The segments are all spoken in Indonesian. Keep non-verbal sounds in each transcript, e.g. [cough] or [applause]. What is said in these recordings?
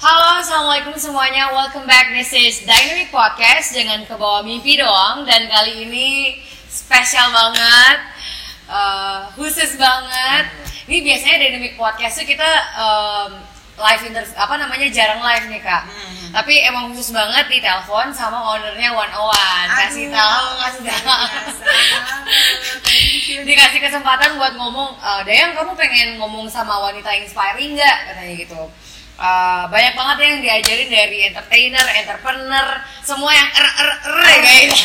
Halo, assalamualaikum semuanya. Welcome back. This is Dynamic Podcast. Jangan ke bawah mimpi doang. Dan kali ini spesial banget, uh, khusus banget. Ini biasanya Dynamic Podcast tuh kita um, live interview apa namanya jarang live nih kak. Tapi emang khusus banget di telepon sama ownernya One on One. Kasih tahu, kasih tahu. Dikasih kesempatan buat ngomong, "Eh, Dayang kamu pengen ngomong sama wanita inspiring nggak? Katanya gitu. Uh, banyak banget yang diajarin dari entertainer, entrepreneur, semua yang er er er ya guys.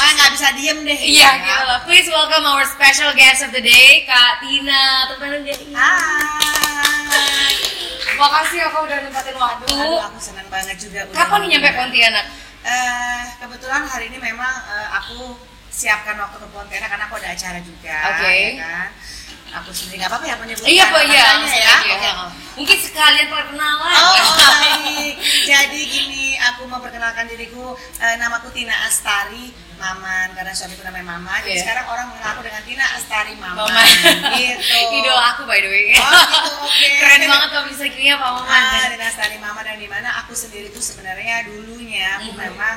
Ah nggak bisa diem deh. Iya gitu loh. Please welcome our special guest of the day, Kak Tina. Teman dia. Hai. Makasih ya kau udah nempatin waktu. Aduh, aku senang banget juga. udah Kapan nih nyampe. Pontianak? Eh, kebetulan hari ini memang eh, aku siapkan waktu ke Pontianak karena aku ada acara juga. Oke. ya kan? Aku sendiri nggak apa-apa ya menyebutkan Iya, Pak, iya. ya. Oke. Mungkin sekalian perkenalan. Oh, oh, [laughs] baik. Jadi gini, aku memperkenalkan diriku. eh, namaku Tina Astari Maman karena suamiku namanya Mama. Jadi Iya. sekarang orang mengenal aku dengan Tina Astari Maman. Mama. Gitu. [laughs] Idola aku by the way. Oh, gitu, oke. [laughs] Keren banget kalau bisa kirinya Pak Maman. Ah, Dinas Tari Mama dan di mana aku sendiri tuh sebenarnya dulunya aku Mhm. memang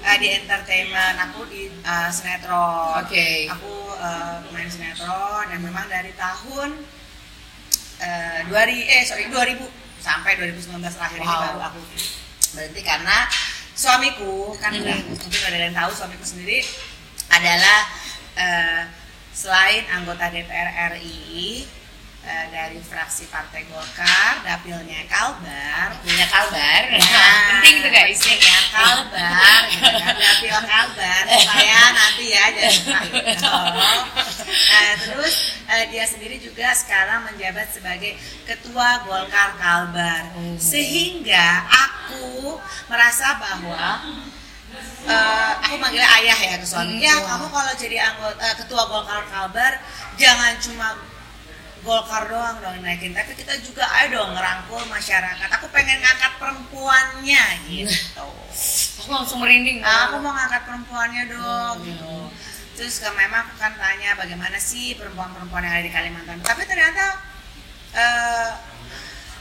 uh, di entertainment, aku di uh, sinetron. Oke. Aku uh, pemain sinetron dan memang dari tahun uh, 2000 eh sorry 2000 sampai 2019 terakhir ini Wow. baru aku berhenti karena suamiku kan Mhm. udah mungkin ada yang tahu suamiku sendiri adalah uh, selain anggota DPR RI uh, dari fraksi Partai Golkar, dapilnya Kalbar, Punya Kalbar. Nah, Penting tuh guys. penting ya Kalbar, gitu kan. dapil Kalbar supaya nanti ya gitu. Nah, terus eh, dia sendiri juga sekarang menjabat sebagai ketua Golkar Kalbar, Hmm. sehingga aku merasa bahwa eh, aku manggilnya ayah ya ke suami. Hmm, Ya kamu kalau jadi anggota eh, ketua Golkar Kalbar jangan cuma Golkar doang dong naikin, tapi kita juga ayo dong ngerangkul masyarakat. Aku pengen ngangkat perempuannya gitu. [laughs] Aku langsung merinding. Nah, aku mau ngangkat perempuannya dong Hmm. gitu. Terus ke memang aku kan tanya bagaimana sih perempuan-perempuan yang ada di Kalimantan. Tapi ternyata eh,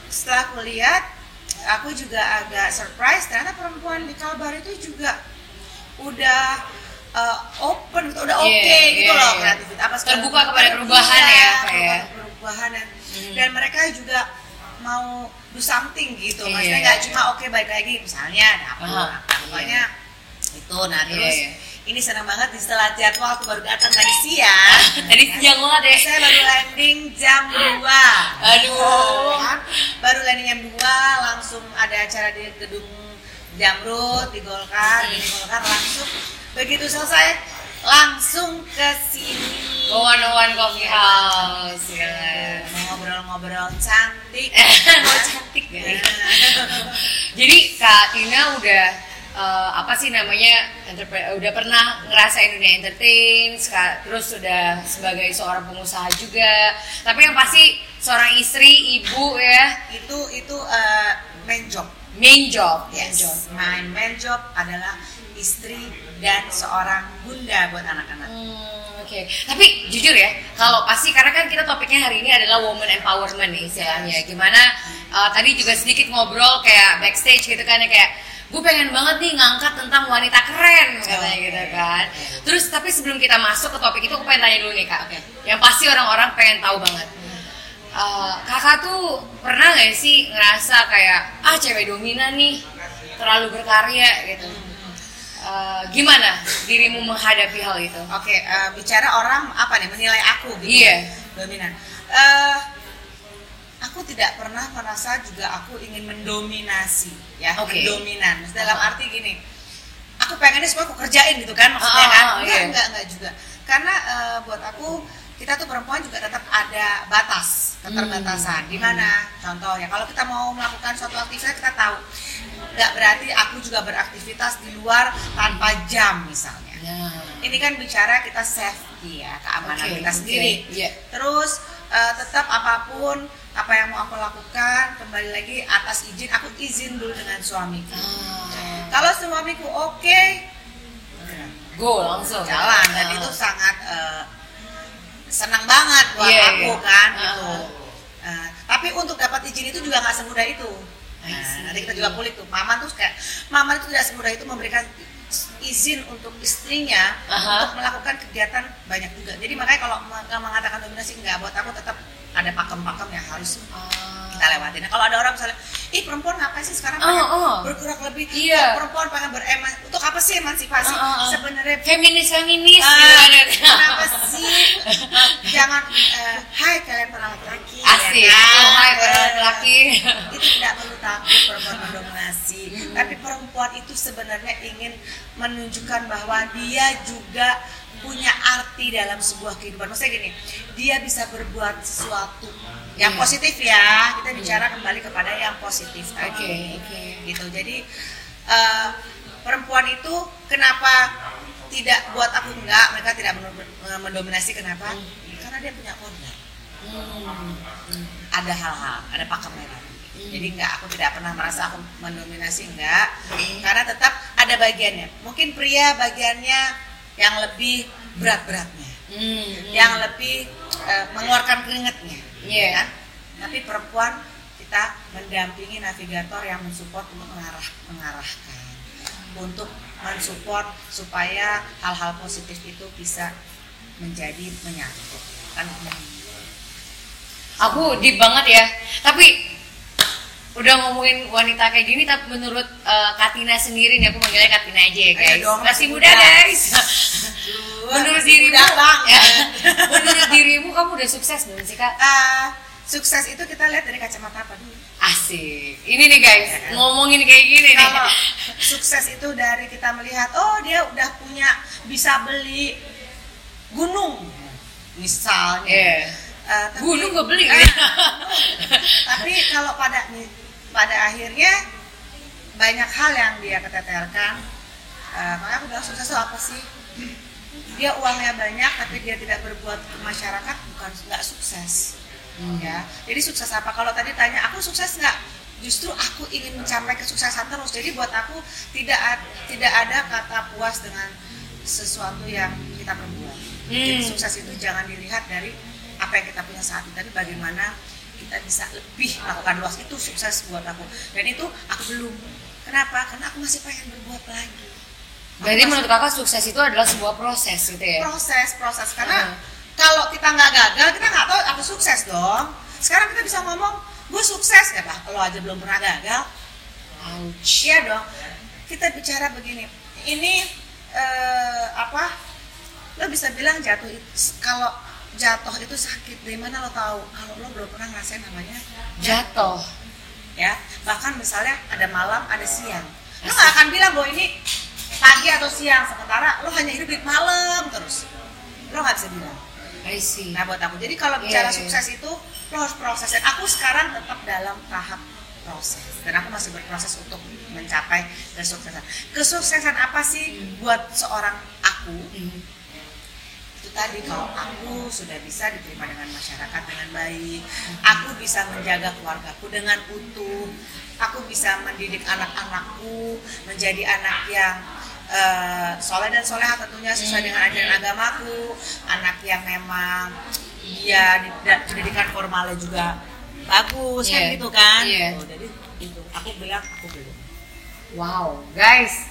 setelah aku lihat, aku juga agak surprise ternyata perempuan di Kalbar itu juga udah eh, open, udah oke Iya, gitu iya, loh iya. kreativitas. Apa Terbuka kepada perubahan Iya, ya, terbuka kayak. Perubahan dan, Hmm. dan mereka juga mau do something gitu. Maksudnya Iya. nggak cuma oke baik lagi misalnya dapur, Aha, apa, pokoknya itu nah Iya, terus iya. ini senang banget di setelah jadwal aku baru datang tadi siang [laughs] Tadi siang banget ya. saya baru landing jam 2 Aduh. Kan? baru landing jam 2 langsung ada acara di gedung Jamrut di Golkar di Golkar langsung begitu selesai langsung ke sini one on one coffee house. Iya, Gila. mau ngobrol-ngobrol cantik [laughs] Oh, cantik ya. Jadi Kak Tina udah eh, apa sih namanya udah pernah ngerasain dunia entertain, terus sudah sebagai seorang pengusaha juga. Tapi yang pasti seorang istri, ibu ya, itu itu eh, main job main job, main Yes, job. my main job adalah istri dan seorang bunda buat anak-anak. Hmm, Oke, tapi jujur ya, kalau pasti karena kan kita topiknya hari ini adalah woman empowerment nih istilahnya. Gimana uh, tadi juga sedikit ngobrol kayak backstage gitu kan ya kayak gue pengen banget nih ngangkat tentang wanita keren katanya Oke. gitu kan. Terus tapi sebelum kita masuk ke topik itu aku pengen tanya dulu nih kak. Yang pasti orang-orang pengen tahu banget. Uh, kakak tuh pernah gak sih ngerasa kayak ah cewek dominan nih terlalu berkarya gitu? Eh, gimana dirimu menghadapi hal itu? Oke, eh, bicara orang apa nih menilai aku gitu. Iya. Dominan. Eh, aku tidak pernah merasa juga aku ingin mendominasi ya, Oke. mendominan. Maksudnya Dalam Ah. arti gini, aku pengennya semua aku kerjain gitu kan maksudnya Ah, kan? Enggak, iya. enggak, enggak juga. Karena eh, buat aku kita tuh perempuan juga tetap ada batas, keterbatasan. Hmm. Di mana? Contoh ya, kalau kita mau melakukan suatu aktivitas kita tahu nggak berarti aku juga beraktivitas di luar tanpa jam misalnya. Nah, ini kan bicara kita safety ya keamanan Oke, kita sendiri. Iya. terus eh, tetap apa pun apa yang mau aku lakukan kembali lagi atas izin aku izin dulu dengan suamiku. Ah, kalau suamiku oke go langsung. jalan. Dan Ah. itu sangat eh, senang banget buat Iya, aku iya. kan Ah. gitu Eh, tapi untuk dapat izin itu juga nggak semudah itu Nah, nanti kita juga kulik tuh mama tuh kayak mama itu tidak semudah itu memberikan izin untuk istrinya Aha. untuk melakukan kegiatan banyak juga jadi makanya kalau nggak mengatakan dominasi enggak buat aku tetap ada pakem-pakem yang harus Ah. Kita lewatin. Nah, kalau ada orang misalnya, ih perempuan ngapain sih sekarang Oh, pengen oh. bergerak lebih? Iya. Kok perempuan pengen bereman untuk apa sih emansipasi? Ah, ah, ah. Sebenarnya feminis feminis kan. kenapa sih? Jangan eh, hai kalian para laki-laki. asik ya kan? oh para laki-laki itu tidak perlu takut perempuan mendominasi tapi perempuan itu sebenarnya ingin menunjukkan bahwa dia juga punya arti dalam sebuah kehidupan. Maksudnya gini dia bisa berbuat sesuatu yang Iya. positif ya. Kita bicara kembali kepada yang positif tadi. Oke, oke. gitu. Jadi eh, perempuan itu kenapa tidak buat aku enggak? Mereka tidak men- mendominasi kenapa? Karena dia punya order Hmm. ada hal-hal, ada pakem merah. Jadi enggak, aku tidak pernah merasa aku mendominasi enggak, karena tetap ada bagiannya. Mungkin pria bagiannya yang lebih berat-beratnya, Hmm. yang lebih eh, mengeluarkan keringetnya, Iya. ya kan? Tapi perempuan kita mendampingi navigator yang mensupport untuk mengarah, mengarahkan, untuk mensupport supaya hal-hal positif itu bisa menjadi menyatu. Kan aku deep banget ya tapi udah ngomongin wanita kayak gini tapi menurut eh, Katina sendiri nih aku manggilnya Katina aja ya guys Ayo dong, masih muda guys [laughs] menurut masih dirimu muda banget. ya, [laughs] menurut dirimu kamu udah sukses belum sih kak Ah, sukses itu kita lihat dari kacamata apa dulu? asik ini nih guys Ya kan? ngomongin kayak gini nih Kalau [laughs] sukses itu dari kita melihat, oh dia udah punya bisa beli gunung, misalnya. Iya. Ah, tapi- gunung gue beli kan? tapi kalau pada pada akhirnya banyak hal yang dia keteterkan. Ah, makanya aku bilang sukses apa sih? Dia uangnya banyak tapi dia tidak berbuat ke masyarakat bukan nggak sukses. Hmm. ya jadi sukses apa kalau tadi tanya aku sukses nggak justru aku ingin mencapai kesuksesan terus jadi buat aku tidak tidak ada kata puas dengan sesuatu yang kita perbuat jadi Hmm. sukses itu jangan dilihat dari apa yang kita punya saat ini tapi bagaimana kita bisa lebih melakukan luas itu sukses buat aku. Dan itu aku belum. Kenapa? Karena aku masih pengen berbuat lagi. Aku berarti masih- menurut kakak sukses itu adalah sebuah proses gitu ya? Proses proses. Karena Hmm. kalau kita nggak gagal kita nggak tahu aku sukses dong. Sekarang kita bisa ngomong gue sukses. Ya pak. Kalau aja belum pernah gagal. Ouch. iya dong. Kita bicara begini. Ini eh, apa? Lo bisa bilang jatuh itu kalau jatuh itu sakit dari mana lo tahu kalau lo belum pernah ngerasain namanya jatuh ya bahkan misalnya ada malam ada siang lo nggak akan bilang bahwa ini pagi atau siang sementara lo hanya hidup di malam terus lo nggak bisa bilang I see Nah buat aku, jadi kalau bicara Iya, iya. sukses itu lo harus proses. Dan aku sekarang tetap dalam tahap proses. Dan aku masih berproses untuk mencapai kesuksesan. Kesuksesan apa sih buat seorang aku? Hmm. Tadi kalau aku sudah bisa diterima dengan masyarakat dengan baik, aku bisa menjaga keluargaku dengan utuh, aku bisa mendidik anak-anakku menjadi anak yang eh, soleh dan soleha tentunya sesuai dengan ajaran agamaku, anak yang memang dia di- da- pendidikan formalnya juga bagus kan Iya. gitu kan? Iya. Tuh, jadi itu aku bilang aku belum. Wow, guys,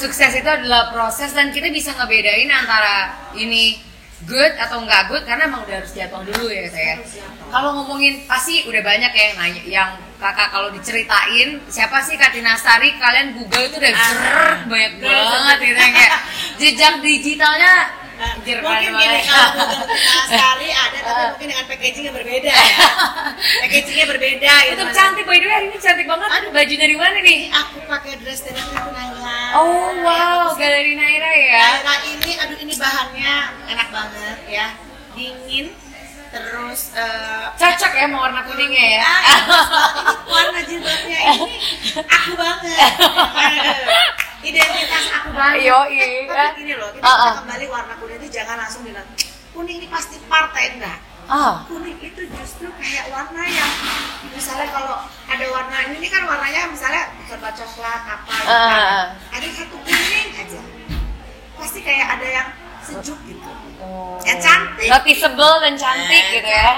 sukses itu adalah proses dan kita bisa ngebedain antara ini good atau nggak good karena emang udah harus jatuh dulu ya saya. Kalau ngomongin pasti udah banyak ya yang nanya, yang kakak kalau diceritain siapa sih Katina Sari kalian Google itu udah Ah. banyak banget gitu kayak [laughs] jejak digitalnya Anjir, mungkin keren gini kalau [laughs] Google sekali ada tapi mungkin dengan packaging yang berbeda ya. Packagingnya berbeda gitu Untuk cantik by the way hari ini cantik banget. Aduh. Baju dari mana nih? aku pakai dress dari aku Naila. Oh wow, Galeri Naira ya. Naila ini aduh ini bahannya enak banget ya. Dingin terus eh, Cocok ya sama warna kuningnya ya. ah, ini warna jilbabnya ini aku banget identitas aku banget Yoi. Eh, tapi gini loh kita bisa ah. kembali warna kuning itu jangan langsung bilang kuning ini pasti partai enggak Ah, kuning itu justru kayak warna yang misalnya kalau ada warna ini kan warnanya misalnya serba coklat apa gitu. Ah. ada satu kuning aja pasti kayak ada yang sejuk gitu Oh. yang cantik noticeable dan cantik gitu ya.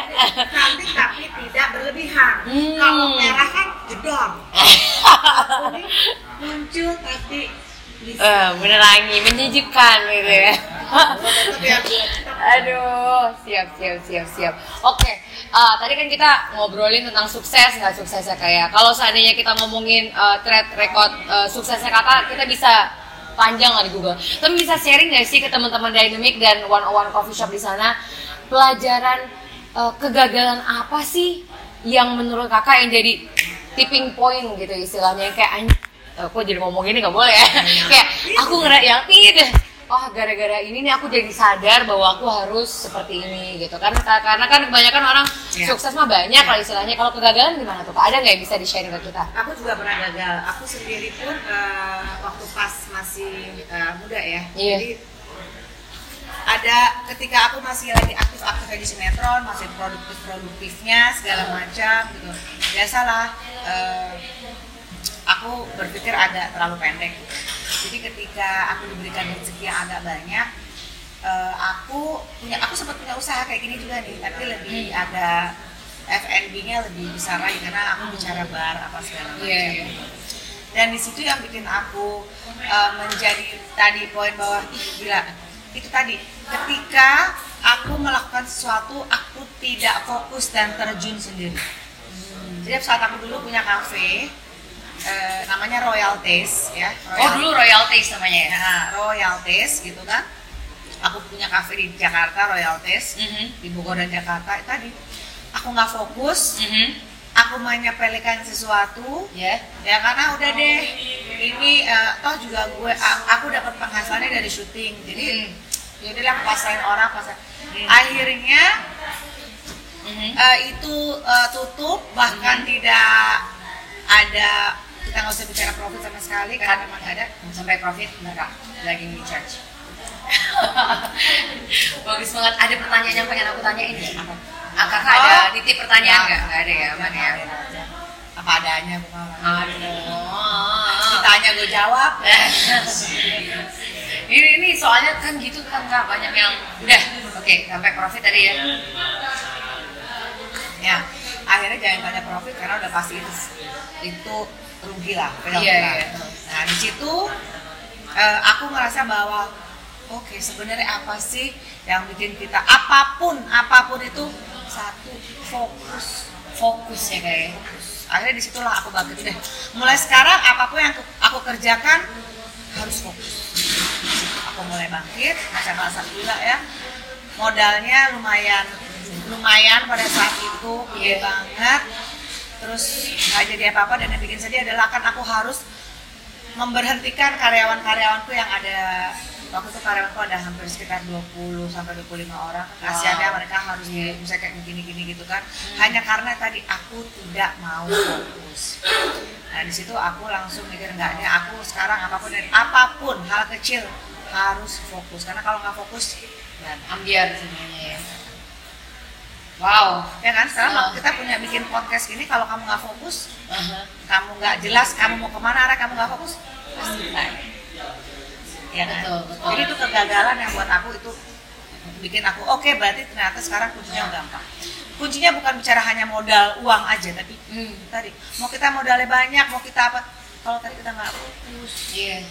cantik tapi tidak berlebihan Hmm. kalau merah kan jedor [laughs] muncul tapi bisa Eh, menerangi, menyejukkan gitu ya. [laughs] Aduh, siap, siap, siap, siap. Oke, eh, tadi kan kita ngobrolin tentang sukses nggak suksesnya kayak. Kalau seandainya kita ngomongin eh, track record eh, suksesnya kakak, kita bisa panjang lah di Google. Tapi bisa sharing nggak sih ke teman-teman Dynamic dan One on One Coffee Shop di sana? Pelajaran eh, kegagalan apa sih yang menurut kakak yang jadi tipping point gitu istilahnya? Yang kayak "Anj- eh, jadi ngomong gini nggak boleh ya. [laughs] Kayak aku ngera yang ini oh gara-gara ini nih aku jadi sadar bahwa aku harus seperti ini gitu. Kan karena kan kebanyakan orang Iya. sukses mah banyak kalau istilahnya. Kalau kegagalan gimana tuh ada nggak yang bisa di sharing ke kita? Aku juga pernah gagal. Aku sendiri pun eh, waktu pas masih eh, muda ya. Iya. jadi ada ketika aku masih lagi aktif-aktifnya di sinetron masih produktif-produktifnya segala macam gitu. Biasalah eh, aku berpikir agak terlalu pendek. Jadi ketika aku diberikan rezeki yang agak banyak eh, aku punya aku sempat punya usaha kayak gini juga nih tapi lebih ada F&B-nya lebih besar lagi karena aku bicara bar apa segala macam. Iya, iya. dan di situ yang bikin aku uh, menjadi tadi poin bahwa ih gila itu tadi ketika aku melakukan sesuatu aku tidak fokus dan terjun sendiri. Jadi saat aku dulu punya kafe eh, namanya Royal Taste ya. Oh dulu Royal Taste namanya ya? Nah, Royal Taste gitu kan. Aku punya kafe di Jakarta Royal Taste Mhm. di Bogor dan Jakarta. Itu tadi aku nggak fokus. Mhm. aku menyepelekan sesuatu ya. ya karena udah deh ini eh, toh juga gue aku dapat penghasilannya dari syuting. Jadi Hmm. yaudah lah pasain orang pasain Hmm. akhirnya Mhm. eh, itu eh, tutup. Bahkan tidak ada kita nggak usah bicara profit sama sekali karena memang nggak ada sampai profit enggak lagi di charge [laughs] bagus banget. Ada pertanyaan yang pengen aku tanyain ya apa? Ah, kakak ada Oh. titip pertanyaan Nggak. nggak? Ada ya aman ya? Apa adanya mah. aduh. Ditanya gue jawab. [laughs] Ini ini soalnya kan gitu kan kak. Banyak yang udah. Oke sampai profit tadi ya. Ya akhirnya jangan tanya profit karena udah pasti itu itu rugi lah penalti Iya, iya. nah di situ eh, aku ngerasa bahwa oke sebenarnya apa sih yang bikin kita apa pun apa pun itu satu fokus. Fokus ya kayak akhirnya di situlah aku bangkit. Deh mulai sekarang apa pun yang aku, aku kerjakan harus fokus. Aku mulai bangkit macam alhamdulillah ya modalnya lumayan lumayan pada saat itu gede Iya. banget terus nggak jadi apa-apa dan yang bikin sedih adalah kan aku harus memberhentikan karyawan-karyawanku yang ada waktu itu karyawanku ada hampir sekitar 20 sampai 25 orang. Kasihannya Wow. mereka harus Iya. bisa kayak gini-gini gitu kan. Hanya karena tadi aku tidak mau fokus. Nah di situ aku langsung mikir enggak deh aku sekarang apa pun dan apa pun hal kecil harus fokus. Karena kalau nggak fokus dan ambiar semuanya ya wow ya kan sekarang Ah. kita punya bikin podcast ini kalau kamu nggak fokus Aha. kamu nggak jelas kamu mau ke mana arah kamu nggak fokus pasti naik ya kan Betul, betul. jadi itu kegagalan yang buat aku itu bikin aku oke berarti ternyata sekarang kuncinya gampang kuncinya bukan bicara hanya modal uang aja tapi Hmm. tadi mau kita modalnya banyak mau kita apa kalau tadi kita nggak fokus iya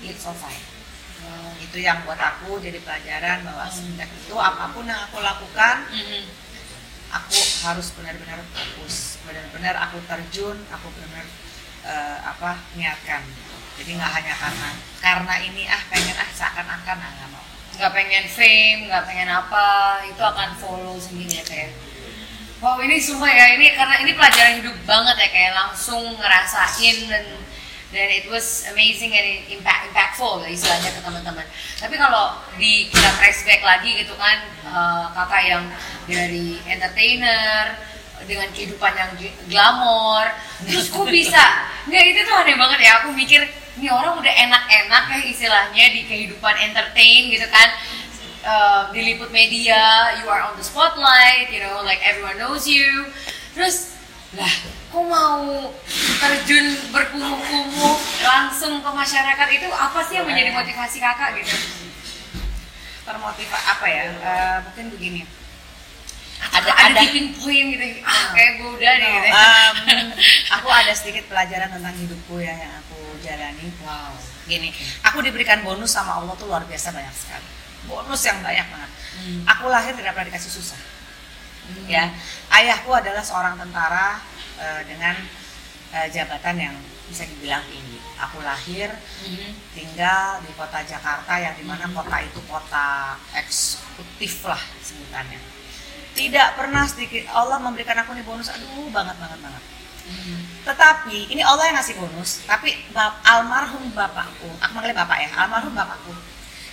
itu selesai Oh. itu yang buat aku jadi pelajaran bahwa semenjak itu apa pun yang aku lakukan Mm-mm. Aku harus benar-benar fokus benar-benar aku terjun aku benar-benar eh, apa niatkan jadi nggak hanya karena karena ini ah pengen ah seakan-akan ah nggak mau nggak pengen fame, nggak pengen apa, itu akan follow sendiri ya kayak. Wow ini sumpah ya ini karena ini pelajaran hidup banget ya kayak langsung ngerasain dan dan it was amazing and impact impactful ya istilahnya ke teman-teman. Tapi kalau di kita trace back lagi gitu kan eh, kakak yang dari entertainer dengan kehidupan yang glamor terus kok bisa [laughs] nggak itu tuh aneh banget ya aku mikir ini orang udah enak-enak ya istilahnya di kehidupan entertain gitu kan Uh, diliput media you are on the spotlight you know like everyone knows you terus lah kok mau terjun berkumuh-kumuh langsung ke masyarakat. Itu apa sih yang menjadi motivasi kakak gitu? Termotiva apa ya? Eh, mungkin begini. Ada ada tipping point gitu. Ah kayak gue udah deh. gitu Em, aku ada sedikit pelajaran tentang hidupku ya yang aku jalani. Wow gini. Aku diberikan bonus sama Allah tuh luar biasa banyak sekali. Bonus yang banyak banget. Hmm. aku lahir tidak pernah dikasih susah Hmm. ya ayahku adalah seorang tentara eh, dengan eh, jabatan yang bisa dibilang tinggi aku lahir Mhm. tinggal di kota Jakarta yang di mana kota itu kota eksekutif lah sebutannya tidak pernah sedikit Allah memberikan aku nih bonus aduh banget banget banget Mhm. tetapi ini Allah yang ngasih bonus tapi bap- almarhum bapakku aku manggilnya bapak ya almarhum bapakku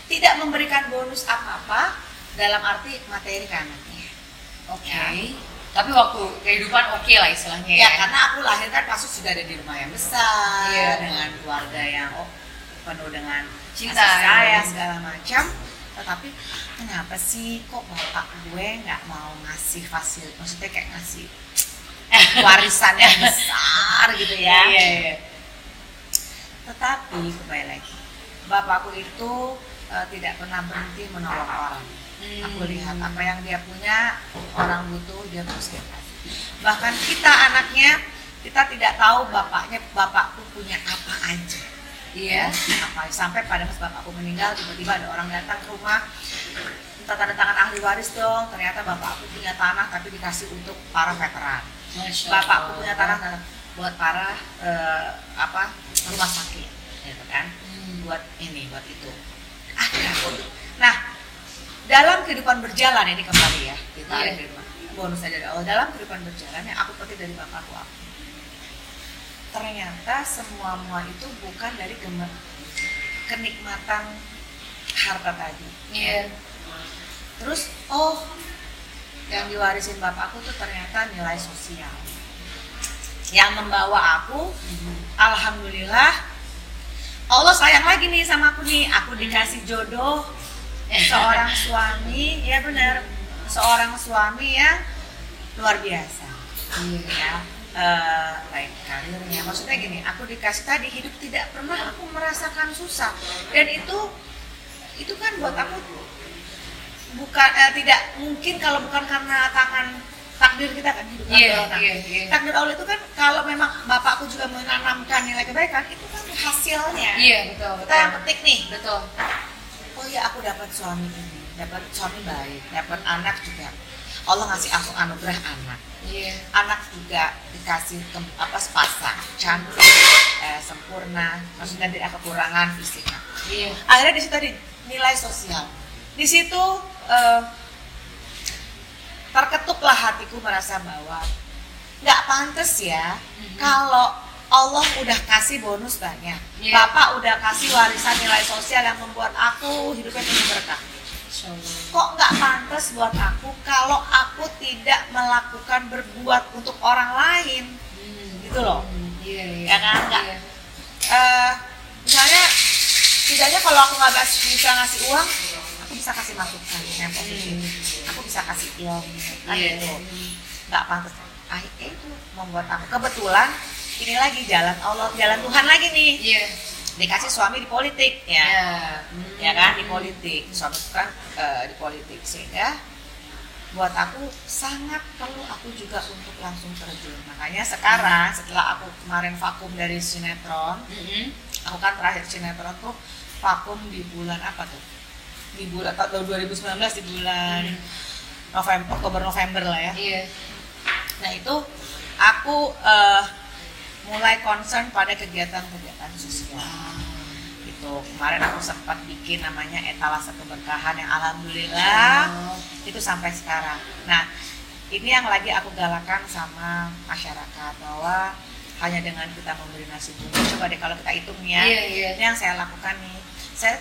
tidak memberikan bonus apa-apa dalam arti materi ke anaknya oke Ya. tapi waktu kehidupan oke lah istilahnya ya ya karena aku lahir kan pasti sudah ada di rumah yang besar Iya. dengan keluarga yang oh, penuh dengan Cinta, ya. segala macam tetapi kenapa sih kok bapak gue nggak mau ngasih fasilitas maksudnya kayak ngasih [laughs] warisan yang besar gitu ya iya iya tetapi kembali lagi bapakku itu eh, tidak pernah berhenti menolong orang Hmm. aku lihat apa yang dia punya orang butuh dia terus dia kasih bahkan kita anaknya kita tidak tahu bapaknya bapakku punya apa aja. Iya apa sampai pada pas bapakku meninggal tiba-tiba ada orang datang ke rumah. Minta tanda tangan ahli waris dong. Ternyata bapakku punya tanah tapi dikasih untuk para veteran. Bapakku punya tanah buat para eh, apa rumah sakit gitu kan. Hmm. buat ini buat itu. Ada. Nah dalam kehidupan berjalan ini kembali ya kita ada kehidupan bonus aja. Dari Allah dalam kehidupan berjalan yang aku petik dari bapakku apa ternyata semua mua itu bukan dari gemer- kenikmatan harta tadi. Iya. Terus oh yang diwarisin bapakku tuh ternyata nilai sosial. Yang membawa aku alhamdulillah Allah sayang lagi nih sama aku nih. Aku dikasih jodoh seorang suami ya benar. Seorang suami yang luar biasa. Iya. Ya eh, baik karirnya. Maksudnya gini aku dikasih tadi hidup tidak pernah aku merasakan susah. Dan itu itu kan buat aku bukan eh, tidak mungkin kalau bukan karena tangan takdir kita kan hidup Iya, Allah. Iya, iya. takdir Allah itu kan kalau memang bapakku juga menanamkan nilai kebaikan itu kan hasilnya. Iya betul kita yang betul petik nih. Betul oh ya aku dapat suami ini dapat suami baik dapat anak juga. Allah ngasih aku anugerah anak. Iya. Anak juga dikasih ke- apa sepasang cantik eh, sempurna maksudnya tidak kekurangan fisiknya. Iya. Akhirnya di situ ada nilai sosial. Di situ eh, terketuklah hatiku merasa bahwa nggak pantas ya Mhm. kalau Allah udah kasih bonus banyak. Iya. Bapak udah kasih warisan nilai sosial yang membuat aku hidupnya penuh berkah. Kok nggak pantas buat aku kalau aku tidak melakukan berbuat untuk orang lain? Hmm. gitu loh. Hmm, iya iya. Ya kan, nggak? Iya. Eh, misalnya tidaknya kalau aku nggak bisa ngasih uang aku bisa kasih masukan yang positif. Aku bisa kasih ilmu kan Iya. gitu. Nggak pantas. Ah itu membuat aku. Kebetulan ini lagi jalan Allah jalan Tuhan lagi nih. Iya. Dikasih suami di politik ya. Ya Hmm. ya kan di politik. Suami kan eh, di politik. Sehingga buat aku sangat perlu aku juga untuk langsung terjun. Makanya sekarang setelah aku kemarin vakum dari sinetron Mm-mm. aku kan terakhir sinetron tuh vakum di bulan apa tuh? Di bulan tahun 2019 di bulan November Oktober November lah ya. Iya. nah itu aku eh, mulai concern pada kegiatan-kegiatan sosial gitu kemarin aku sempat bikin namanya etalase keberkahan yang alhamdulillah Oh. itu sampai sekarang. Nah, ini yang lagi aku galakan sama masyarakat bahwa hanya dengan kita memberi nasi bungkus, coba deh kalau kita hitung ya, Iya, iya. ini yang saya lakukan nih. Saya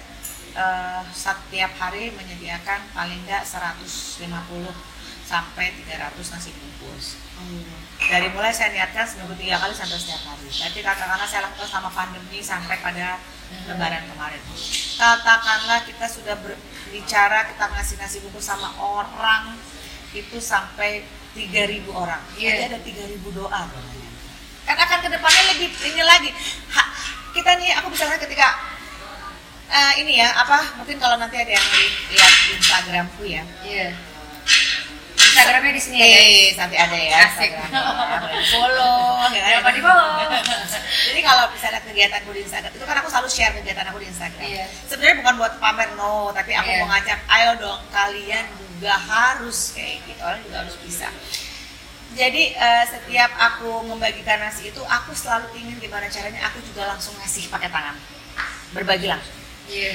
eh, setiap hari menyediakan paling nggak 150 sampai 300 nasi bungkus. Dari mulai saya niatkan seminggu tiga kali sampai setiap hari. Berarti katakanlah saya lakukan sama pandemi sampai pada lebaran kemarin. Katakanlah kita sudah berbicara kita ngasih nasi bungkus sama orang itu sampai 3.000 orang. Iya. Jadi ada 3.000 doa. Kan akan ke depannya lebih ini lagi. Ha- kita nih aku lihat ketika eh, ini ya apa mungkin kalau nanti ada yang li- lihat Instagramku ya Iya. Instagramnya di sini ya. guys. Eh, nanti ada ya Asik. Follow ya? Jangan lupa di follow. Jadi kalau bisa lihat kegiatanku di Instagram itu kan aku selalu share kegiatan aku di Instagram. Iya. Sebenarnya bukan buat pamer no, tapi aku Iya. mau ngajak ayo dong kalian juga harus kayak gitu, orang juga harus bisa. Jadi eh, setiap aku membagikan nasi itu aku selalu ingin gimana caranya aku juga langsung ngasih pakai tangan. Berbagi langsung. Iya.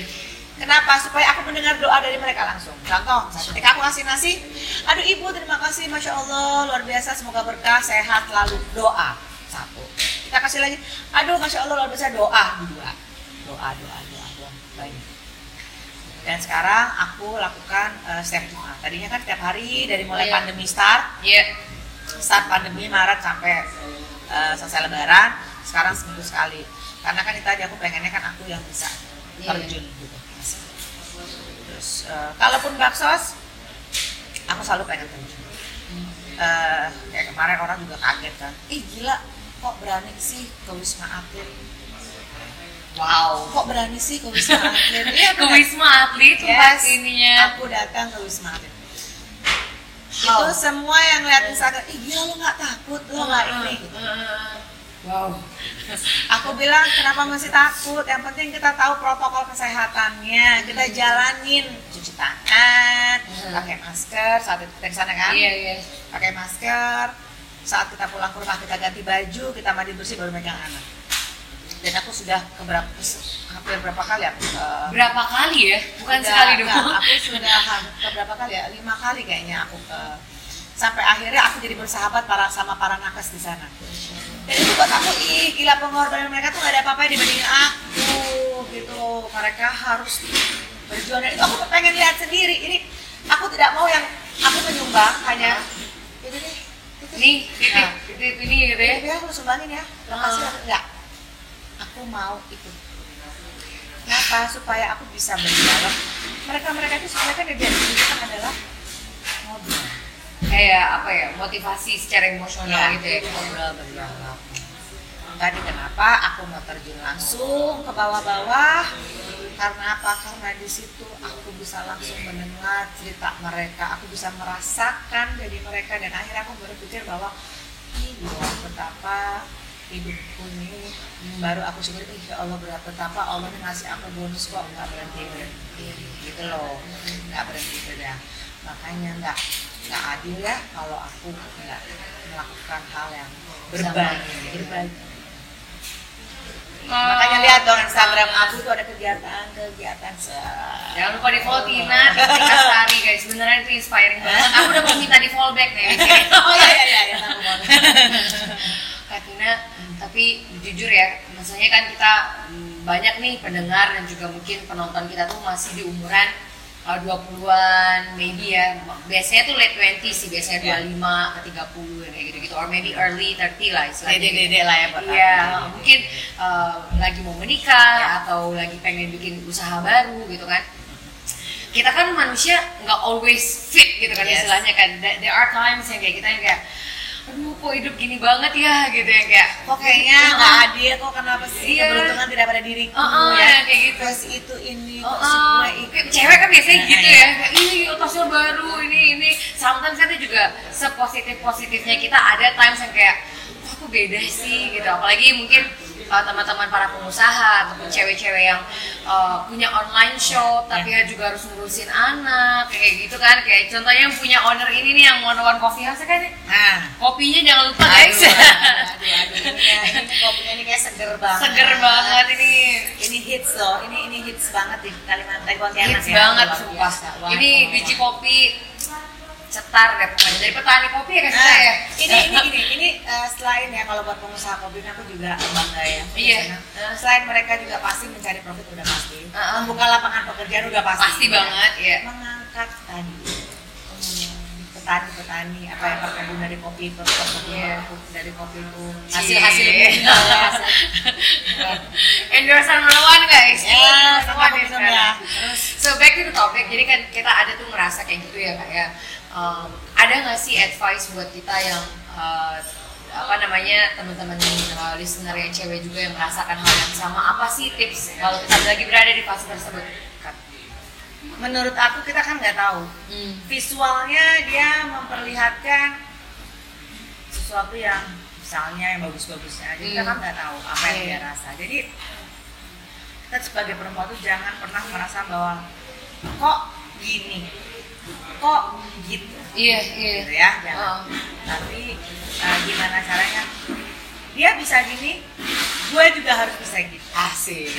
Kenapa? Supaya aku mendengar doa dari mereka langsung. Contoh, ketika aku kasih nasi, aduh ibu terima kasih, masya Allah luar biasa, semoga berkah, sehat lalu doa satu. Kita kasih lagi, aduh masya Allah luar biasa doa dua, doa doa doa doa banyak. Dan sekarang aku lakukan uh, setiap Jumat. Tadinya kan setiap hari dari mulai Iya. pandemi start, Iya. start pandemi Maret sampai uh, selesai Lebaran, sekarang seminggu sekali. Karena kan itu aja aku pengennya kan aku yang bisa. Terjun gitu. Terus uh, kalaupun baksos, aku selalu pengen terjun. Uh, kayak kemarin orang juga kaget kan, ih gila kok berani sih ke Wisma Atlet? Wow, kok berani sih ke Wisma Atlet? Iya Ke. Wisma Atlet tempat ininya. Aku datang ke Wisma Atlet. Itu semua yang lihat Instagram, ih gila lo nggak takut, lo nggak ini. gitu. Wow. Aku bilang kenapa masih takut? Yang penting kita tahu protokol kesehatannya, kita jalanin cuci tangan, Hmm. pakai masker saat kita ke sana kan, Iya, iya. pakai masker. Saat kita pulang ke rumah kita ganti baju, kita mandi bersih baru megang anak. Dan aku sudah ke berapa, hampir berapa kali aku ke Berapa kali ya? Bukan Udah, sekali dong. aku sudah ham- ke berapa kali ya? Lima kali kayaknya aku ke sampai akhirnya aku jadi bersahabat para sama para nakes di sana. Itu buat aku ih gila pengorbanan mereka tuh gak ada apa-apa dibandingin aku gitu. Mereka harus berjuang dan itu aku pengen lihat sendiri. Ini aku tidak mau yang aku menyumbang hanya itu deh. Itu Nih, titip, Nah. titip ini gitu ya. ya aku sumbangin ya. Makasih Ah. aku enggak. Aku mau itu. Kenapa? Supaya aku bisa berdialog. Mereka-mereka itu sebenarnya kan yang dibutuhkan adalah ngobrol. Kayak apa ya? Motivasi secara emosional gitu ya. ngobrol berdialog. Tadi kenapa aku mau terjun langsung ke bawah-bawah? Karena apa? Karena di situ aku bisa langsung mendengar cerita mereka, aku bisa merasakan dari mereka dan akhirnya aku berpikir bahwa Tuhan, betapa hidupku ini baru aku syukuri ih ya Allah berapa betapa Allah ngasih aku bonus kok nggak berhenti berhenti gitu loh nggak berhenti beda makanya nggak nggak adil ya kalau aku nggak melakukan hal yang berbagi berbagi makanya lihat dong Instagram aku tuh ada kegiatan kegiatan se Jangan lupa di follow Tina, Tina Sari guys. Beneran itu inspiring banget. Aku udah mau minta di follow back nih [laughs] oh iya iya iya mau. Kak Tina, tapi jujur ya, maksudnya kan kita banyak nih pendengar dan juga mungkin penonton kita tuh masih di umuran uh, 20-an, maybe ya. Biasanya tuh late 20 sih, biasanya Iya. 25 ke 30 kayak gitu-gitu or maybe early 30 lah istilahnya. Dede gitu. dede lah ya buat Iya, aku. mungkin uh, lagi mau menikah Ya. atau lagi pengen bikin usaha baru gitu kan. Kita kan manusia nggak always fit gitu kan Yes. istilahnya kan. There are times yang kayak kita yang kayak aduh kok hidup gini banget ya gitu yang kayak kok kayaknya nggak adil kok kenapa sih Iya. keberuntungan tidak pada diriku Uh-uh, ya kayak gitu. Terus itu ini gue itu Kayak cewek kan biasanya Nah, gitu iya. ya kayak ih tasnya baru ini ini sometimes kan juga sepositif positifnya kita ada times yang kayak aku beda sih gitu apalagi mungkin uh, teman-teman para pengusaha ataupun cewek-cewek yang uh, punya online shop tapi ya juga harus ngurusin anak kayak gitu kan. Kayak contohnya yang punya owner ini nih yang one one coffee house kan Nah, kopinya jangan lupa aduh, guys. Aduh, aduh, aduh, [laughs] ini, ya, ini kopinya ini kayak seger banget. seger banget ini. Ini hits loh, ini ini hits banget di Kalimantan Pontianak hits ya. banget sumpah. ini biji kopi cetar deh pokoknya dari petani kopi ya kan Nah, kita ya ini ini gini, ini eh, selain ya kalau buat pengusaha kopi ini aku juga bangga ya. Iya. Eh, selain mereka juga pasti mencari profit udah pasti. Uh-uh. Membuka lapangan pekerjaan udah pasti. pasti banget ya Mengangkat tadi petani-petani apa ya perkebun dari kopi itu perkebun Iya. dari kopi itu Cie. [laughs] hasil hasil endorsean melawan guys ya sekarang. ya terus So back to the topic, jadi kan kita ada tuh ngerasa kayak gitu ya kak ya. Um, ada nggak sih advice buat kita yang uh, apa namanya teman-teman uh, listener yang cewek juga yang merasakan hal yang sama? Apa sih tips kalau kita lagi berada di fase tersebut? Menurut aku kita kan nggak tahu Hmm. visualnya dia memperlihatkan sesuatu yang misalnya yang bagus-bagusnya aja kita Hmm. kan nggak tahu apa yang Iya. dia rasa jadi kita sebagai perempuan tuh jangan pernah merasa bahwa kok gini kok gitu Iya iya. gitu ya jangan Oh. tapi uh, gimana caranya dia bisa gini gue juga harus bisa gitu Asik.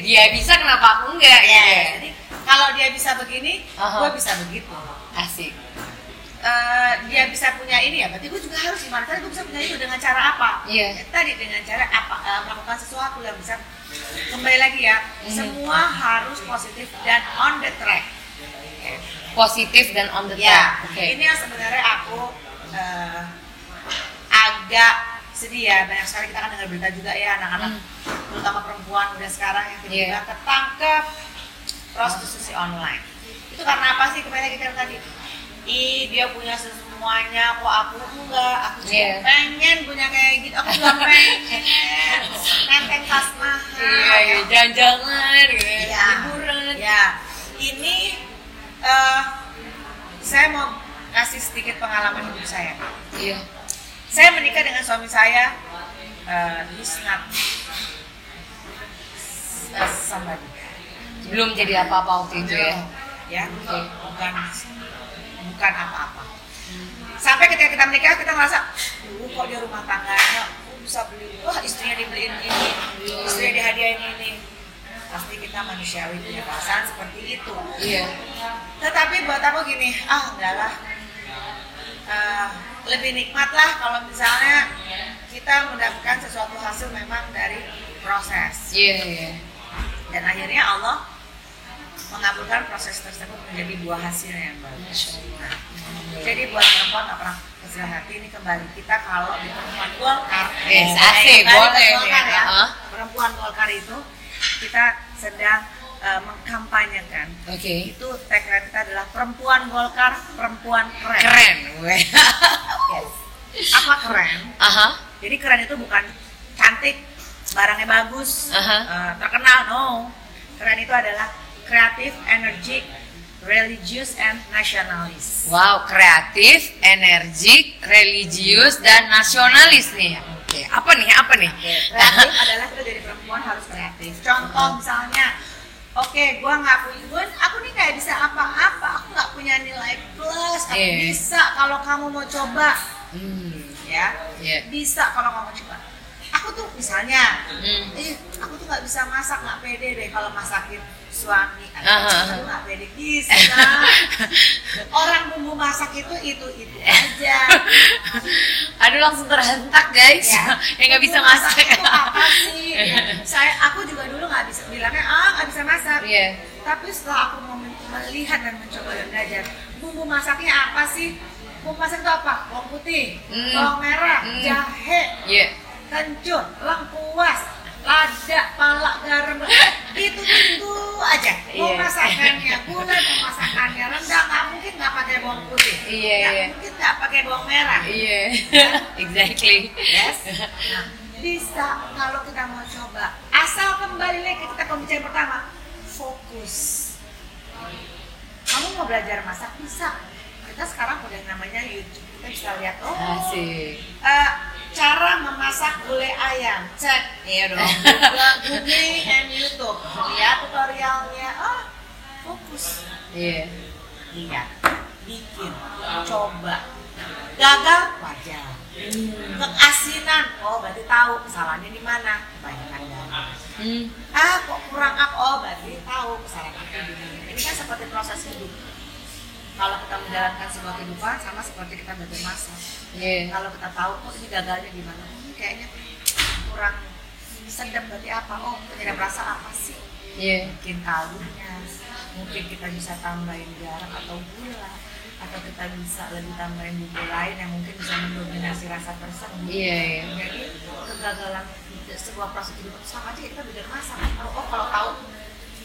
Dia bisa kenapa aku enggak? ya Iya. jadi kalau dia bisa begini Aha. gue bisa begitu Asik. Eh, dia bisa punya ini ya berarti gue juga harus gimana caranya gue bisa punya itu dengan cara apa Iya. Ya, tadi dengan cara apa eh, melakukan sesuatu yang bisa kembali lagi ya Mhm. semua harus positif dan on the track Positif dan on the track. Oke. ini yang sebenarnya aku eh, agak sedih ya banyak sekali kita kan dengar berita juga ya anak-anak terutama perempuan udah sekarang yang Hmm. Iya. tiba ketangkep prostitusi online itu karena apa sih kembali lagi kan tadi ih dia punya semuanya kok aku enggak aku juga Iya. pengen punya kayak gitu aku juga pengen nenteng tas mahal Iya, iya, jalan-jalan gitu. ya. Ya. Liburan. Ya, ini eh, saya mau kasih sedikit pengalaman hidup saya. Iya. Saya menikah dengan suami saya, uh, he's not uh, somebody. Belum jadi apa-apa waktu itu ya. Ya, bukan bukan apa-apa. Sampai ketika kita menikah kita merasa, uh kok dia rumah tangganya uh, bisa beli, wah istrinya dibeliin ini, istrinya dihadiahin ini. Pasti kita manusiawi punya perasaan seperti itu. Iya. Tetapi buat aku gini, ah enggak lah. Eh, lebih nikmat lah kalau misalnya kita mendapatkan sesuatu hasil memang dari proses. Iya, iya. Dan akhirnya Allah mengabulkan proses tersebut menjadi buah hasil yang bagus. Nah, jadi buat perempuan nggak pernah kecil hati ini kembali kita kalau di perempuan Golkar, Yes, eh, asik, ke boleh ya. Perempuan Golkar itu kita sedang eh, mengkampanyekan Oke. itu tagline kita adalah perempuan Golkar, perempuan keren. Keren. [laughs] Yes. Apa keren? Aha. Jadi keren itu bukan cantik, barangnya bagus, Aha. eh, terkenal, no. Keren itu adalah kreatif, energik, religious, and nationalis. Wow, kreatif, energik, religius, dan nasionalis nih. Oke, apa nih? Apa nih? Kreatif adalah kita jadi perempuan harus kreatif. Contoh misalnya, oke, gua nggak punya, gua, aku nih nggak bisa apa-apa, aku nggak punya nilai plus, aku Iya. bisa kalau kamu mau coba, Hmm. ya, Iya. bisa kalau kamu mau coba. Aku tuh misalnya, Hmm. eh, aku tuh nggak bisa masak, nggak pede deh kalau masakin suami. Aku nggak pede bisa. [laughs] Orang bumbu masak itu itu itu aja. [laughs] Aduh langsung terhentak guys. ya. [laughs] yang nggak bisa Bumbu masak. itu apa sih? Ya, Saya aku juga dulu nggak bisa bilangnya ah nggak bisa masak. Iya. Tapi setelah aku mau melihat dan mencoba dan belajar, bumbu masaknya apa sih? Bumbu masak itu apa? Bawang putih, Hmm. bawang merah, Hmm. jahe, Iya. kencur, lengkuas, lada, palak, garam, itu itu aja. Mau Iya. masakannya gulai, mau masakannya rendang, nggak mungkin nggak pakai bawang putih, Iya, nggak iya. mungkin nggak pakai bawang merah. Iya. [laughs] exactly. Yes. Nah, bisa kalau kita mau coba. Asal kembali lagi kita pembicaraan pertama, fokus. Kamu mau belajar masak bisa. Kita sekarang udah namanya YouTube, kita bisa lihat oh Asik. eh, cara memasak gulai ayam. Cek iya dong. [laughs] Google, and YouTube. Lihat tutorialnya. Ah fokus. Iya. lihat bikin. Coba. Gagal wajar. Keasinan oh berarti tahu kesalahannya di mana. Kebanyakan garam Hmm. ah kok kurang apa oh berarti tahu kesalahan aku di mana ini kan seperti proses hidup kalau kita menjalankan sebuah kehidupan sama seperti kita belajar masak Iya. kalau kita tahu oh ini gagalnya di mana oh, ini kayaknya kurang sedap berarti apa oh tidak merasa apa sih Iya. mungkin kaldunya mungkin kita bisa tambahin garam atau gula atau kita bisa lebih tambahin bumbu lain yang mungkin bisa mendominasi rasa tersebut Iya, iya. jadi kegagalan sebuah proses hidup sama aja kita belajar masak kalau oh kalau tahu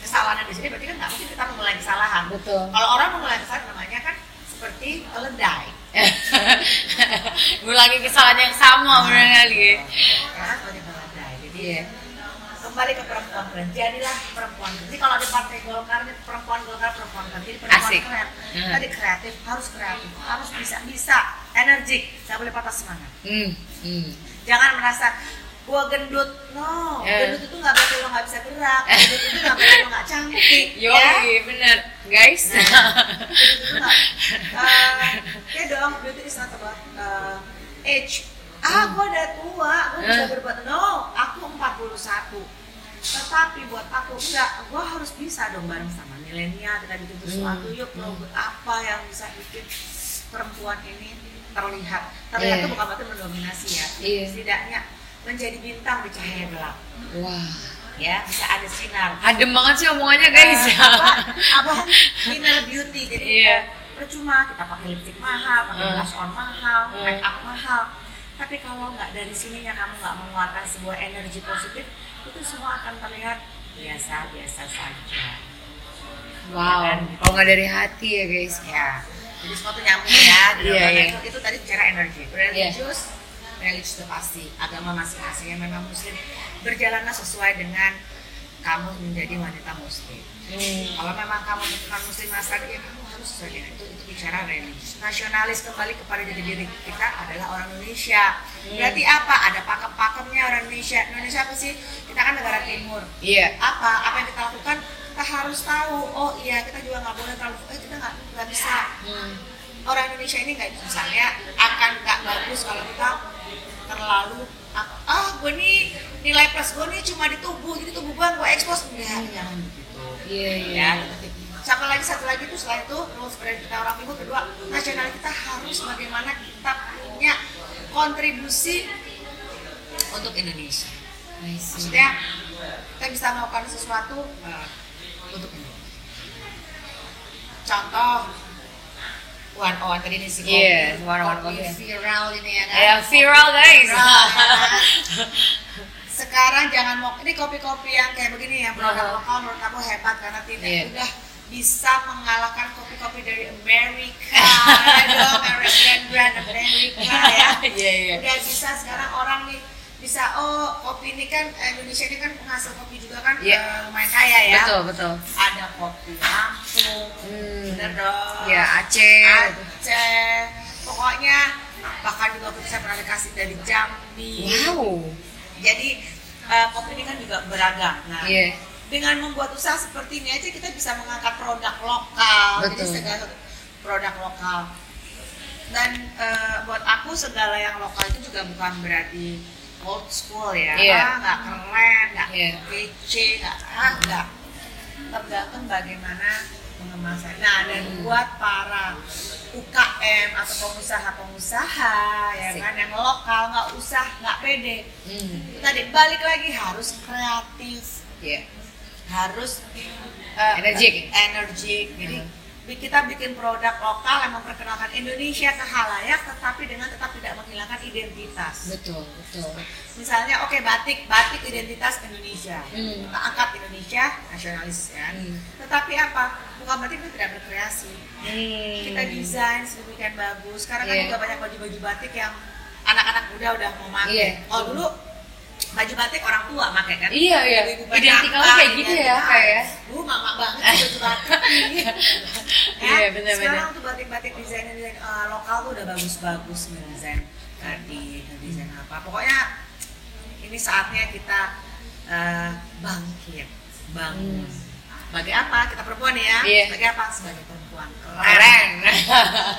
kesalahan di sini berarti kan nggak mungkin kita mengulangi kesalahan Betul. kalau orang mengulangi kesalahan namanya kan seperti keledai [laughs] Ngulangi kesalahan yang sama benar kali. ya seperti keledai jadi Iya. kembali ke perempuan keren jadilah perempuan keren. jadi kalau di partai golkar ini perempuan golkar perempuan keren jadi perempuan Asik. keren Hmm. tadi kreatif harus kreatif harus bisa bisa energik nggak boleh patah semangat Hmm. Hmm. jangan merasa gua gendut no Eh. gendut itu nggak berarti lo nggak bisa gerak gendut itu nggak berarti lo nggak cantik [laughs] Yo, ya bener, guys. Gendut itu nggak eh, ya dong beauty is not about eh, age ah gua udah tua gua bisa Eh. berbuat no aku 41 tetapi buat aku enggak gua harus bisa dong bareng sama milenial kita bikin sesuatu Hmm. yuk lo apa yang bisa bikin perempuan ini terlihat terlihat Iya. itu bukan berarti mendominasi ya Iya. setidaknya menjadi bintang di cahaya gelap. Wah, ya bisa ada sinar. Adem banget sih omongannya guys. Eh, apa? Apa? Inner beauty jadi Iya. eh, percuma kita pakai lipstick mahal pakai Hmm. blush on mahal Hmm. make up mahal. Tapi kalau nggak dari sininya kamu nggak mengeluarkan sebuah energi positif itu semua akan terlihat biasa biasa saja. Wow, kalau nggak dari hati ya guys. ya jadi semua tuh nyambung ya Iya, dalamnya iya. itu, itu tadi bicara energi. Religius religius itu pasti agama masing-masing yang memang muslim berjalanlah sesuai dengan kamu menjadi wanita muslim. Hmm. kalau memang kamu bukan muslim asal ya kamu harus sesuai dengan itu. Itu bicara religius. Nasionalis kembali kepada diri diri. Kita adalah orang Indonesia. Berarti apa? Ada pakem-pakemnya orang Indonesia. Indonesia apa sih? Kita kan negara timur. Iya. apa? Apa yang kita lakukan? Kita harus tahu. Oh iya kita juga nggak boleh terlalu eh kita nggak nggak bisa. Hmm. orang Indonesia ini nggak misalnya akan nggak bagus kalau kita terlalu ah gue nih nilai plus gue nih cuma di tubuh jadi tubuh gue gue expose. Enggak jangan begitu Iya, iya. ya sama lagi satu lagi tuh setelah itu rules brand kita orang timur kedua nasional kita harus bagaimana kita punya kontribusi untuk Indonesia. Maksudnya kita bisa melakukan sesuatu eh, untuk Indonesia. Contoh one on tadi ini si kopi, Yes, one on kopi. viral ini ya kan Ya, viral guys. Viral, [laughs] sekarang jangan mau ini kopi-kopi yang kayak begini ya produk Uh-huh. lokal menurut aku hebat karena tidak Iya. udah bisa mengalahkan kopi-kopi dari Amerika [laughs] American brand Amerika ya [laughs] Iya, iya. udah bisa sekarang orang nih bisa oh kopi ini kan Indonesia ini kan penghasil kopi juga kan Iya. eh, lumayan kaya ya Betul, betul. ada kopi Lampung Hmm. bener dong Ya, Aceh. Aceh pokoknya bahkan juga aku bisa pernah dikasih dari Jambi Wow. jadi eh, kopi ini kan juga beragam nah Iya. dengan membuat usaha seperti ini aja kita bisa mengangkat produk lokal jadi Betul. segala produk lokal dan eh, buat aku segala yang lokal itu juga bukan berarti old school ya Iya. ah, nggak keren nggak Iya. kece nggak ah nggak tergantung bagaimana mengemasnya nah dan Hmm. buat para UKM atau pengusaha-pengusaha ya kan yang lokal nggak usah nggak pede Hmm. tadi balik lagi harus kreatif Iya. harus eh, Energik. energik. Jadi Hmm. Kita bikin produk lokal yang memperkenalkan Indonesia ke halayak, tetapi dengan tetap tidak menghilangkan identitas. Betul, betul. Misalnya, oke batik, batik identitas Indonesia. Hmm. Kita angkat Indonesia nasionalis ya. Hmm. Tetapi apa? Bukan berarti kita tidak berkreasi. Hmm. Kita desain sedemikian bagus. Sekarang kan Iya. juga banyak baju-baju batik yang anak-anak muda udah mau pakai. Iya. Oh dulu baju batik orang tua pakai kan? Iya, iya. Identikalnya kayak gitu ya, kayak ya. Dulu mama banget baju batik. [laughs] Iya, benar-benar. Sekarang tuh batik-batik desain desain eh, lokal tuh udah bagus-bagus desain Kadin, desain apa. Pokoknya ini saatnya kita eh, bangkit, bangun. Sebagai apa? Kita perempuan ya. Iya. Sebagai apa? Sebagai perempuan. Keren.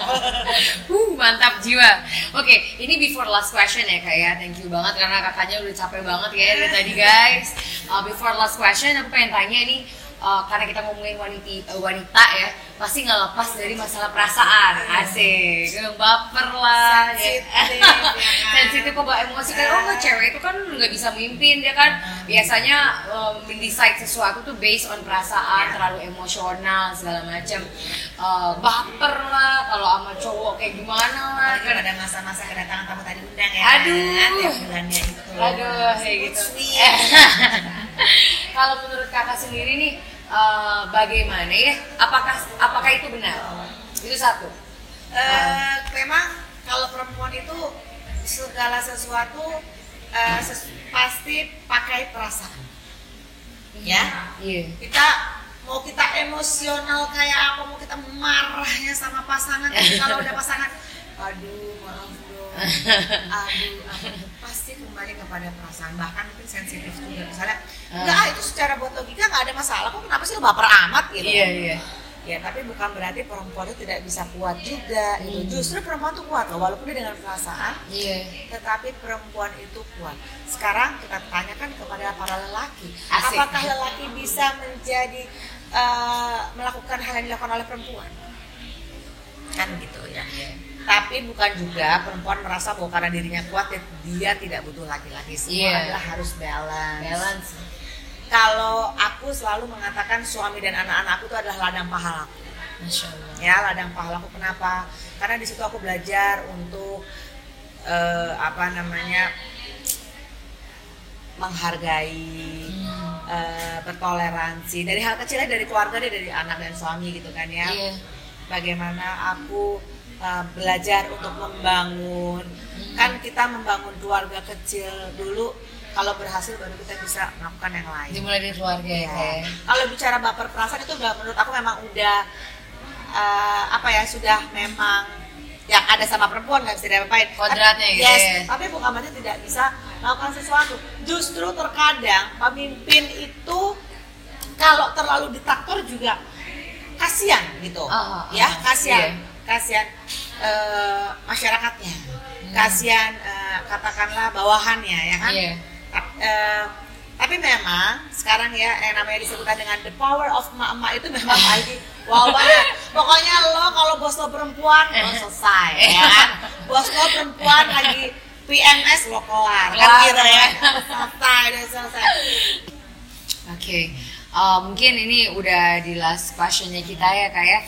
[laughs] uh, mantap jiwa. Oke, ini before last question ya kak ya. Thank you banget karena kakaknya udah capek banget ya dari tadi guys. Uh, before last question, aku pengen tanya nih. Uh, karena kita ngomongin wanita, wanita ya, pasti nggak lepas dari masalah perasaan. Asik, baper lah. ya. Sensitif, [laughs] ya kan? Sensitif kok emosi kan. Oh, cewek itu kan nggak bisa mimpin dia kan. Biasanya um, mendecide sesuatu tuh based on perasaan, Ya. terlalu emosional segala macam. Uh, baper lah kalau sama cowok kayak gimana lah. Kan pada masa-masa kedatangan tamu tadi undang ya. Aduh. Tiap bulannya itu. Aduh, kayak gitu. [laughs] Kalau menurut kakak sendiri nih, eh, bagaimana ya? Apakah apakah itu benar? Itu satu. Eh, memang kalau perempuan itu segala sesuatu eh, ses- pasti pakai perasaan. Ya, Iya. kita mau kita emosional kayak apa, mau kita marahnya sama pasangan, kalau udah pasangan, aduh maaf dong, [laughs] aduh, aduh, kembali kepada perasaan, bahkan mungkin sensitif juga misalnya, enggak ah, itu secara buat logika nggak ada masalah, kok kenapa sih lu baper amat gitu? Iya iya. Ya, tapi bukan berarti perempuan itu tidak bisa kuat juga gitu. Justru perempuan itu kuat loh, walaupun dia dengan perasaan, Iya. tetapi perempuan itu kuat. Sekarang kita tanyakan kepada para lelaki, Asik. apakah lelaki bisa menjadi eh, melakukan hal yang dilakukan oleh perempuan? Kan gitu ya. Tapi bukan juga perempuan merasa bahwa karena dirinya kuat dia- dia tidak butuh laki-laki. Semua Iya. adalah harus balance. Balance. Kalau aku selalu mengatakan suami dan anak-anakku itu adalah ladang pahalaku Masya Allah. ya ladang pahalaku kenapa karena di situ aku belajar untuk eh, apa namanya menghargai eh, bertoleransi dari hal kecilnya dari keluarga deh dari anak dan suami gitu kan ya Iya. bagaimana aku eh, belajar untuk membangun kan kita membangun keluarga kecil dulu kalau berhasil baru kita bisa melakukan yang lain Dimulai dari keluarga ya. Ya. Kak, ya? Kalau bicara baper perasaan itu udah menurut aku memang udah eh, apa ya sudah memang yang ada sama perempuan nggak bisa diapain. Kodratnya gitu yes, ya. Tapi bukan berarti tidak bisa melakukan sesuatu. Justru terkadang pemimpin itu kalau terlalu diktator juga kasihan gitu. Ah, ah, ya, ah, kasihan. iya. Kasihan eh, masyarakatnya. Kasihan eh, katakanlah bawahannya ya kan. Iya. Tap- eh, tapi memang sekarang ya yang namanya disebutkan dengan the power of emak-emak itu memang [laughs] lagi wow banget. Pokoknya lo kalau bos lo perempuan lo selesai ya kan. Bos lo perempuan lagi PMS lo kelar kan gitu ya. Selesai udah selesai. Oke, Uh, mungkin ini udah di last questionnya kita ya kak ya.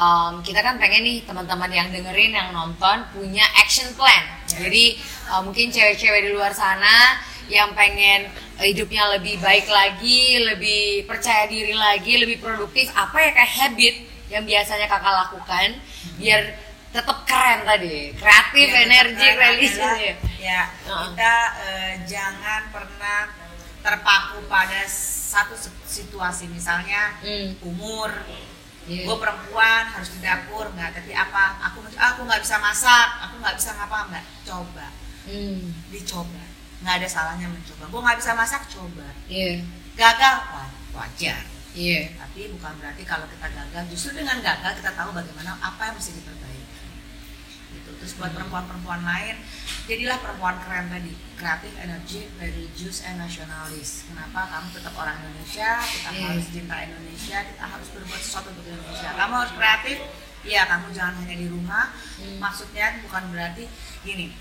Um, kita kan pengen nih teman-teman yang dengerin, yang nonton punya action plan. Jadi uh, mungkin cewek-cewek di luar sana yang pengen uh, hidupnya lebih baik lagi, lebih percaya diri lagi, lebih produktif. Apa ya kayak habit yang biasanya kakak lakukan biar tetap keren tadi, kreatif, Ya, energi, adalah, ya. Heeh. kita eh, jangan pernah terpaku pada satu situasi misalnya Hmm. umur Iya. gue perempuan harus di dapur nggak. Tapi apa? Aku aku nggak bisa masak aku nggak bisa ngapa nggak. Coba. Hmm, dicoba. Nggak ada salahnya mencoba. Gue nggak bisa masak coba. Iya, gagal? Wajar. Iya. tapi bukan berarti kalau kita gagal justru dengan gagal kita tahu bagaimana apa yang mesti diperbaiki terus buat perempuan-perempuan lain jadilah perempuan keren tadi kreatif energi religius and nasionalis kenapa kamu tetap orang Indonesia kita Iya. harus cinta Indonesia kita harus berbuat sesuatu untuk Indonesia kamu harus kreatif Iya, kamu jangan hanya di rumah. Hmm. Maksudnya bukan berarti gini.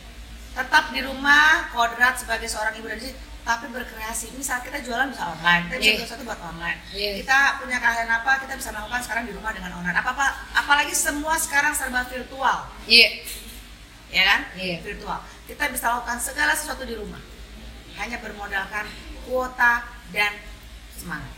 Tetap di rumah, kodrat sebagai seorang ibu dan tapi berkreasi. Misal kita jualan bisa online, kita bisa jual sesuatu buat online. Iya. Kita punya keahlian apa, kita bisa melakukan sekarang di rumah dengan online. Apa apa, apalagi semua sekarang serba virtual, Iya. Ya kan? Iya. Virtual. Kita bisa lakukan segala sesuatu di rumah. Hanya bermodalkan kuota dan semangat.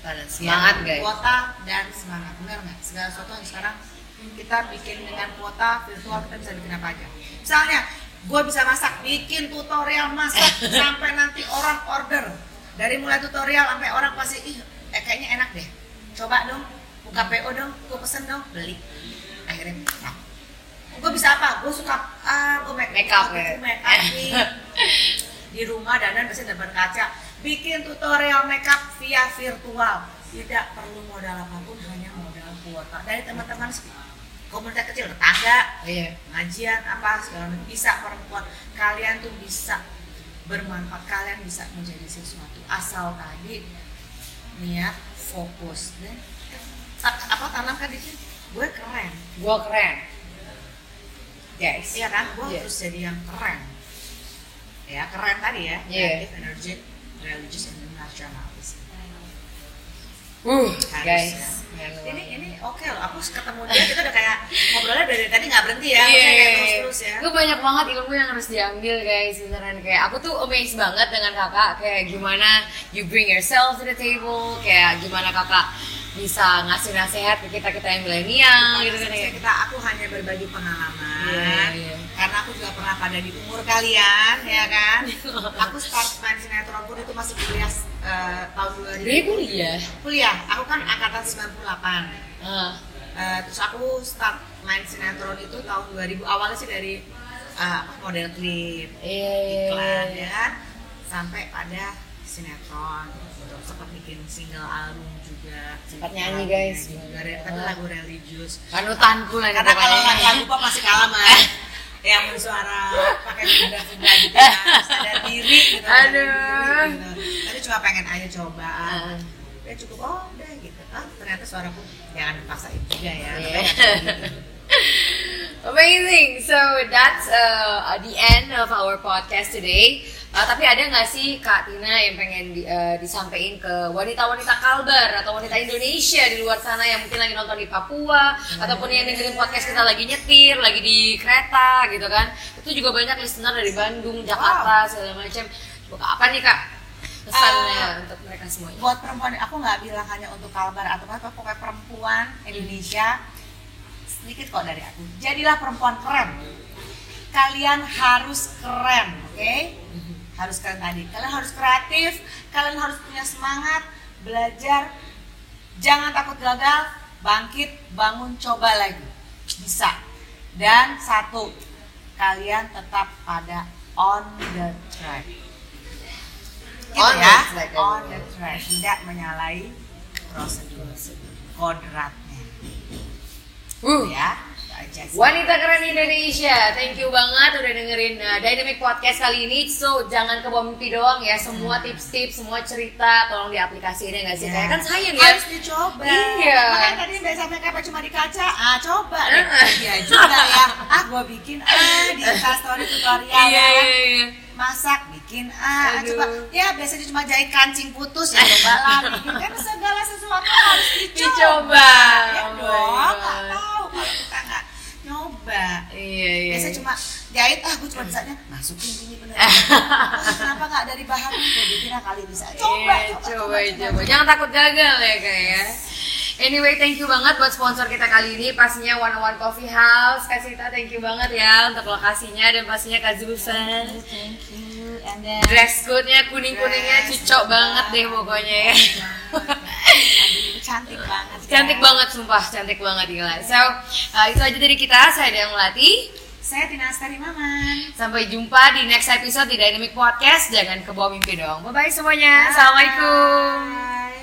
Pada semangat Ya, guys. Kuota dan semangat, benar nggak? Segala sesuatu yang sekarang kita bikin dengan kuota virtual kita bisa bikin apa aja. Misalnya, gue bisa masak, bikin tutorial masak [laughs] sampai nanti orang order. Dari mulai tutorial sampai orang pasti, ih, eh, kayaknya enak deh. Coba dong, buka PO dong, gue pesen dong, beli. Akhirnya, nah, gue bisa apa? Gue suka ah gue make, Make up, make up nih di rumah dandan biasanya depan kaca. Bikin tutorial makeup via virtual. Tidak perlu modal apa pun hanya modal kuota dari teman-teman komunitas kecil tetangga Iya. pengajian apa segala macam bisa perempuan. Kalian tuh bisa bermanfaat kalian bisa menjadi sesuatu. Asal tadi niat fokus. Dan apa tanamkan di sini? Gue keren. Gua keren. Guys. iya kan? Gue Iya. harus jadi yang keren. Ya keren tadi ya. Iya. creative energetic religious and nationalis Uh, Harus guys. ya. Ini ini oke loh. Aku ketemu dia kita udah kayak ngobrolnya dari tadi nggak berhenti ya. Iya, maksudnya kayak terus terus ya. Itu banyak banget ilmu yang harus diambil guys. Beneran. Kayak aku tuh amazed banget dengan kakak. Kayak gimana you bring yourself to the table. Kayak gimana kakak bisa ngasih nasihat ke kita kita yang milenial gitu kan ya. Kita aku hanya berbagi pengalaman Iya, iya. karena aku juga pernah pada di umur kalian ya kan [laughs] aku start main sinetron pun itu masih kuliah eh, tahun 2000 Dia kuliah. kuliah aku kan angkatan 98 Ah, Eh, terus aku start main sinetron itu tahun 2000 awalnya sih dari apa, model klip iya, iya, iklan iya. ya kan sampai pada sinetron gitu. sempat bikin single album juga Sempat nyanyi, guys. re- tapi lagu religius Panutanku lah karena kalau lagu pop masih kalah mah yang bersuara pakai benda-benda gitu kan sadar diri gitu sadar Aduh. gitu. tapi cuma pengen aja coba Ah. ya cukup oh udah gitu ah ternyata suaraku jangan dipaksain juga ya gitu. [laughs] Amazing. So that's uh, the end of our podcast today. Uh, tapi ada nggak sih Kak Tina yang pengen di, uh, disampaikan ke wanita-wanita Kalbar atau wanita Indonesia di luar sana yang mungkin lagi nonton di Papua ataupun yang dengerin podcast kita lagi nyetir, lagi di kereta gitu kan? Itu juga banyak listener dari Bandung, Jakarta segala macam. Apa nih Kak pesannya Uh, untuk mereka semuanya? buat perempuan aku nggak bilang hanya untuk kalbar atau apa pokoknya perempuan Indonesia sedikit kok dari aku. Jadilah perempuan keren. Kalian harus keren oke? Harus keren tadi. Kalian harus kreatif kalian harus punya semangat belajar. Jangan takut gagal bangkit bangun coba lagi. Bisa. Dan satu kalian tetap pada on the track. Gitu On the ya? track, on the track. Tidak menyalahi prosedur. Kodratnya Uh. ya. Wanita keren Indonesia, thank you banget udah dengerin uh, Dynamic Podcast kali ini. So jangan ke mimpi doang ya, semua tips-tips, semua cerita tolong diaplikasiin ya nggak sih? Ya. Kayak kan sayang ya. harus dicoba Iya. makanya tadi biasa makeup cuma di kaca ah coba iya juga ya ah gua bikin ah di instastory tutorial [laughs] Iya, ya kan? iya, iya. Masak bikin ah, ah, Aduh. coba ya biasanya cuma jahit kancing putus ya coba lah bikin kan segala sesuatu harus dicoba, Dicoba. ya Oh dong nggak tahu kalau kita nggak nyoba Iya, iya. biasa cuma jahit ah gue cuma bisanya masukin kenapa nggak dari bahan bikin ah, kali bisa coba Iya, coba, coba, coba. Jangan takut gagal ya kayak ya. Anyway, thank you banget buat sponsor kita kali ini pastinya One One Coffee House. Kak Sita, thank you banget ya untuk lokasinya dan pastinya Kak Zulfa. thank you and then Dress code-nya kuning-kuningnya cocok banget deh pokoknya ya. Cantik banget ya. cantik banget sumpah, cantik banget gila. So, uh, itu aja dari kita. Saya Dayang Melati. Saya Tina Astari Maman Sampai jumpa di next episode di Dynamic Podcast. Jangan ke bawah mimpi dong. Bye-bye semuanya. Assalamualaikum.